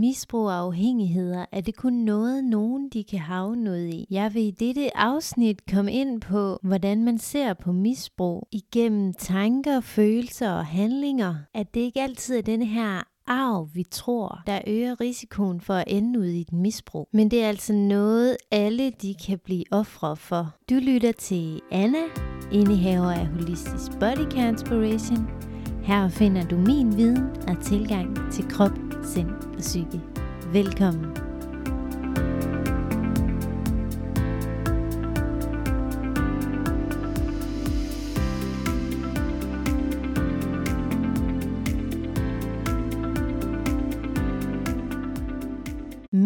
Misbrug og afhængigheder, er det kun noget, nogen de kan have noget i. Jeg vil i dette afsnit komme ind på, hvordan man ser på misbrug igennem tanker, følelser og handlinger. At det ikke altid er den her arv, vi tror, der øger risikoen for at ende ud i et misbrug. Men det er altså noget, alle de kan blive ofre for. Du lytter til Anna, indehaver af Holistisk Body Care Inspiration. Her finder du min viden og tilgang til krop, sind og psyke. Velkommen.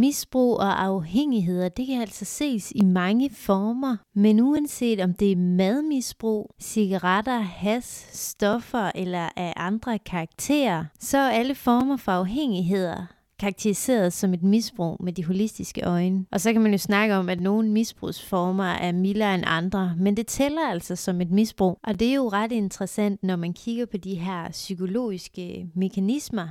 Misbrug og afhængigheder, det kan altså ses i mange former, men uanset om det er madmisbrug, cigaretter, has, stoffer eller af andre karakterer, så er alle former for afhængigheder karakteriseret som et misbrug med de holistiske øjne. Og så kan man jo snakke om, at nogle misbrugsformer er mildere end andre, men det tæller altså som et misbrug. Og det er jo ret interessant, når man kigger på de her psykologiske mekanismer,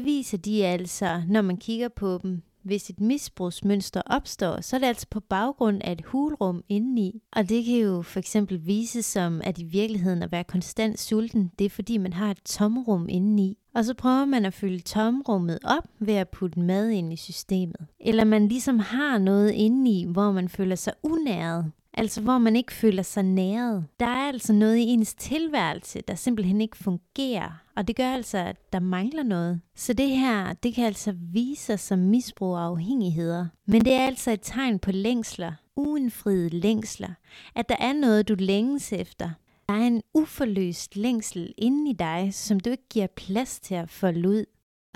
viser de altså, når man kigger på dem, hvis et misbrugsmønster opstår, så er det altså på baggrund af et hulrum indeni. Og det kan jo for eksempel vise som, at i virkeligheden at være konstant sulten, det er fordi man har et tomrum indeni. Og så prøver man at fylde tomrummet op ved at putte mad ind i systemet. Eller man ligesom har noget indeni, hvor man føler sig unæret. Altså hvor man ikke føler sig næret. Der er altså noget i ens tilværelse, der simpelthen ikke fungerer. Og det gør altså, at der mangler noget. Så det her, det kan altså vise sig som misbrug og afhængigheder. Men det er altså et tegn på længsler, uindfriede længsler. At der er noget, du længes efter. Der er en uforløst længsel inde i dig, som du ikke giver plads til at folde ud.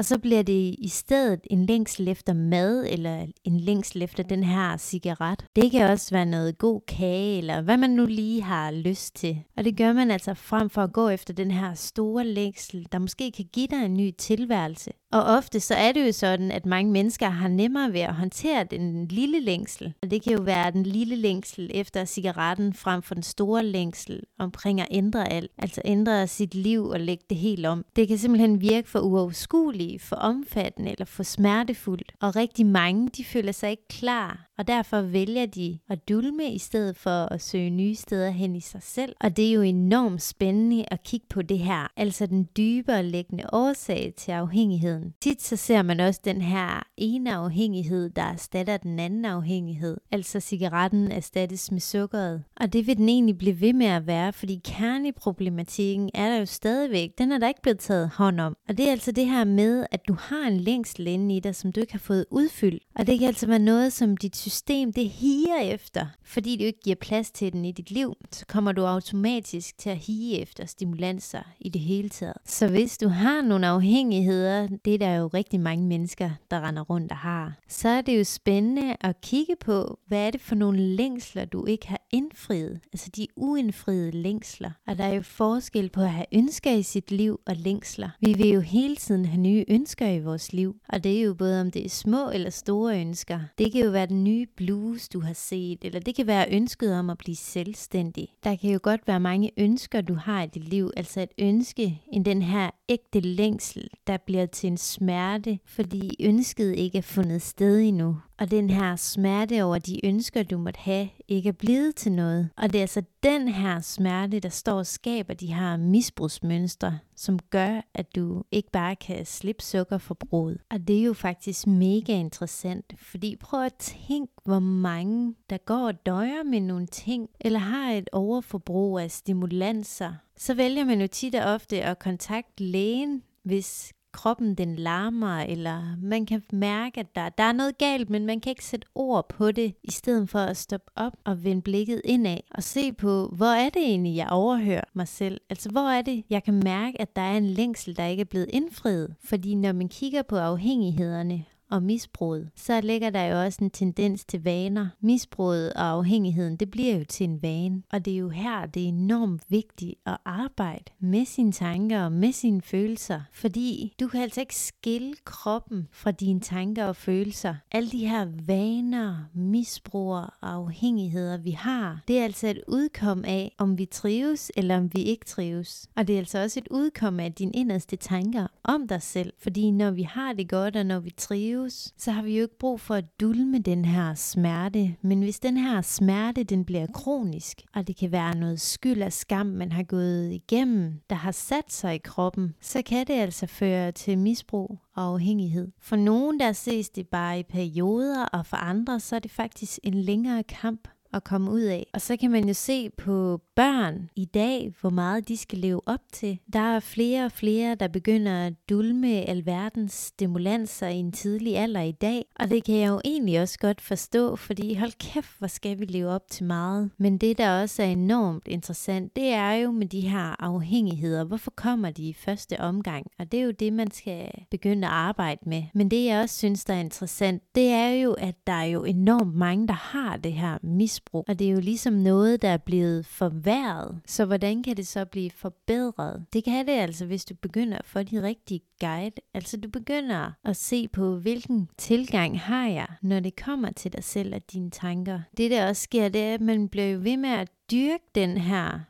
Og så bliver det i stedet en længsel efter mad, eller en længsel efter den her cigaret. Det kan også være noget god kage, eller hvad man nu lige har lyst til. Og det gør man altså frem for at gå efter den her store længsel, der måske kan give dig en ny tilværelse. Og ofte så er det jo sådan, at mange mennesker har nemmere ved at håndtere den lille længsel. Og det kan jo være den lille længsel efter cigaretten frem for den store længsel omkring at ændre alt. Altså ændre sit liv og lægge det helt om. Det kan simpelthen virke for uoverskueligt, for omfattende eller for smertefuldt. Og rigtig mange, de føler sig ikke klar og derfor vælger de at dulme i stedet for at søge nye steder hen i sig selv. Og det er jo enormt spændende at kigge på det her, altså den dybere liggende årsag til afhængigheden. Tit så ser man også den her ene afhængighed, der erstatter den anden afhængighed, altså cigaretten erstattes med sukkeret. Og det vil den egentlig blive ved med at være, fordi kerneproblematikken er der jo stadigvæk, den er der ikke blevet taget hånd om. Og det er altså det her med, at du har en længsel inde i dig, som du ikke har fået udfyldt. Og det kan altså være noget, som dit system det higer efter, fordi du ikke giver plads til den i dit liv, så kommer du automatisk til at hige efter stimulanser i det hele taget. Så hvis du har nogle afhængigheder, det er der jo rigtig mange mennesker, der render rundt og har, så er det jo spændende at kigge på, hvad er det for nogle længsler, du ikke har indfriet, altså de uindfriede længsler. Og der er jo forskel på at have ønsker i sit liv og længsler. Vi vil jo hele tiden have nye ønsker i vores liv, og det er jo både om det er små eller store ønsker. Det kan jo være den nye nye blues, du har set, eller det kan være ønsket om at blive selvstændig. Der kan jo godt være mange ønsker, du har i dit liv, altså et ønske end den her ægte længsel, der bliver til en smerte, fordi ønsket ikke er fundet sted endnu. Og den her smerte over de ønsker, du måtte have, ikke er blevet til noget. Og det er altså den her smerte, der står og skaber de her misbrugsmønstre, som gør, at du ikke bare kan slippe sukkerforbruget. Og det er jo faktisk mega interessant, fordi prøv at tænke, hvor mange, der går og døjer med nogle ting, eller har et overforbrug af stimulanser, så vælger man jo tit og ofte at kontakte lægen, hvis kroppen den larmer, eller man kan mærke, at der, der er noget galt, men man kan ikke sætte ord på det, i stedet for at stoppe op og vende blikket indad og se på, hvor er det egentlig, jeg overhører mig selv? Altså, hvor er det, jeg kan mærke, at der er en længsel, der ikke er blevet indfriet? Fordi når man kigger på afhængighederne, og misbruget, så ligger der jo også en tendens til vaner. Misbruget og afhængigheden, det bliver jo til en vane. Og det er jo her, det er enormt vigtigt at arbejde med sine tanker og med sine følelser. Fordi du kan altså ikke skille kroppen fra dine tanker og følelser. Alle de her vaner, misbrug og afhængigheder, vi har, det er altså et udkom af, om vi trives eller om vi ikke trives. Og det er altså også et udkom af dine inderste tanker om dig selv. Fordi når vi har det godt, og når vi trives, så har vi jo ikke brug for at dulme den her smerte. Men hvis den her smerte, den bliver kronisk, og det kan være noget skyld og skam, man har gået igennem, der har sat sig i kroppen, så kan det altså føre til misbrug og afhængighed. For nogen der ses det bare i perioder, og for andre så er det faktisk en længere kamp at komme ud af. Og så kan man jo se på børn i dag, hvor meget de skal leve op til. Der er flere og flere, der begynder at dulme alverdens stimulanser i en tidlig alder i dag. Og det kan jeg jo egentlig også godt forstå, fordi hold kæft, hvor skal vi leve op til meget. Men det, der også er enormt interessant, det er jo med de her afhængigheder. Hvorfor kommer de i første omgang? Og det er jo det, man skal begynde at arbejde med. Men det, jeg også synes, der er interessant, det er jo, at der er jo enormt mange, der har det her misbrug. Og det er jo ligesom noget, der er blevet forværret. Så hvordan kan det så blive forbedret? Det kan det altså, hvis du begynder at få de rigtige guide. Altså du begynder at se på, hvilken tilgang har jeg, når det kommer til dig selv og dine tanker. Det der også sker, det er, at man bliver jo ved med at dyrke den her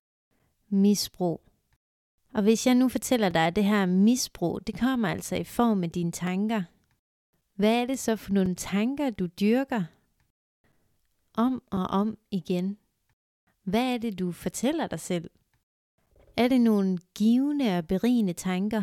misbrug. Og hvis jeg nu fortæller dig, at det her misbrug, det kommer altså i form af dine tanker. Hvad er det så for nogle tanker, du dyrker? Om og om igen. Hvad er det, du fortæller dig selv? Er det nogle givende og berigende tanker?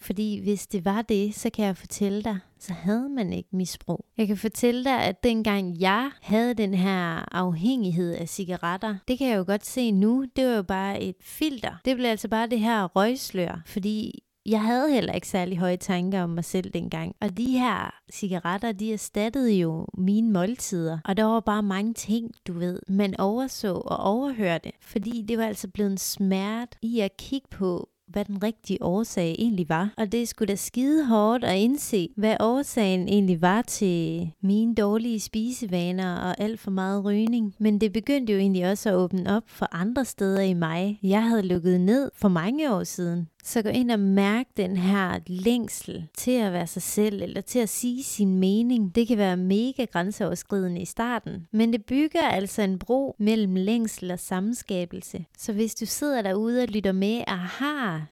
Fordi hvis det var det, så kan jeg fortælle dig, så havde man ikke misbrug. Jeg kan fortælle dig, at dengang jeg havde den her afhængighed af cigaretter, det kan jeg jo godt se nu, det var jo bare et filter. Det blev altså bare det her røgslør, fordi jeg havde heller ikke særlig høje tanker om mig selv dengang. Og de her cigaretter, de erstattede jo mine måltider. Og der var bare mange ting, du ved, man overså og overhørte. Fordi det var altså blevet en smert i at kigge på, hvad den rigtige årsag egentlig var. Og det skulle da skide hårdt at indse, hvad årsagen egentlig var til mine dårlige spisevaner og alt for meget rygning. Men det begyndte jo egentlig også at åbne op for andre steder i mig. Jeg havde lukket ned for mange år siden. Så gå ind og mærk den her længsel til at være sig selv, eller til at sige sin mening. Det kan være mega grænseoverskridende i starten, men det bygger altså en bro mellem længsel og samskabelse. Så hvis du sidder derude og lytter med og har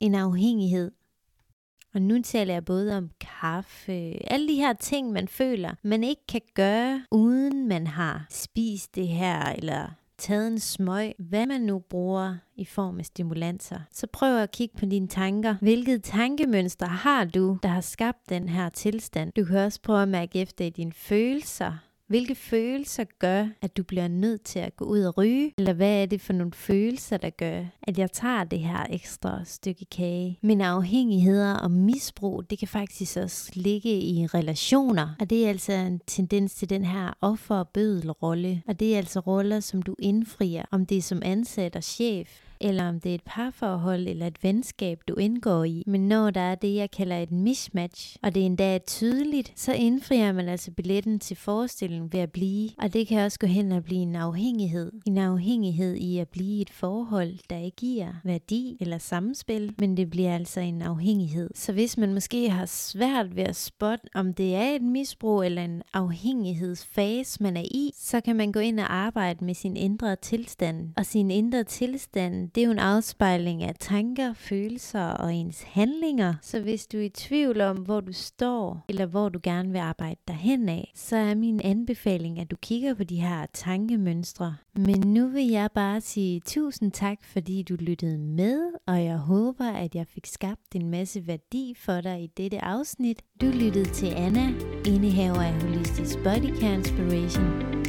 en afhængighed, og nu taler jeg både om kaffe, alle de her ting, man føler, man ikke kan gøre, uden man har spist det her, eller taget en smøg, hvad man nu bruger i form af stimulanser. Så prøv at kigge på dine tanker. Hvilket tankemønster har du, der har skabt den her tilstand? Du kan også prøve at mærke efter i dine følelser. Hvilke følelser gør, at du bliver nødt til at gå ud og ryge? Eller hvad er det for nogle følelser, der gør, at jeg tager det her ekstra stykke kage? Mine afhængigheder og misbrug, det kan faktisk også ligge i relationer. Og det er altså en tendens til den her offer- og rolle. Og det er altså roller, som du indfrier, om det er som ansat og chef, eller om det er et parforhold eller et venskab, du indgår i. Men når der er det, jeg kalder et mismatch, og det endda er tydeligt, så indfrier man altså billetten til forestillingen ved at blive. Og det kan også gå hen og blive en afhængighed. En afhængighed i at blive et forhold, der ikke giver værdi eller samspil, men det bliver altså en afhængighed. Så hvis man måske har svært ved at spotte, om det er et misbrug eller en afhængighedsfase, man er i, så kan man gå ind og arbejde med sin indre tilstand. Og sin indre tilstand, det er jo en afspejling af tanker, følelser og ens handlinger. Så hvis du er i tvivl om, hvor du står, eller hvor du gerne vil arbejde derhen af, så er min anbefaling, at du kigger på de her tankemønstre. Men nu vil jeg bare sige tusind tak, fordi du lyttede med, og jeg håber, at jeg fik skabt en masse værdi for dig i dette afsnit. Du lyttede til Anna, indehaver af Holistisk Body Care Inspiration.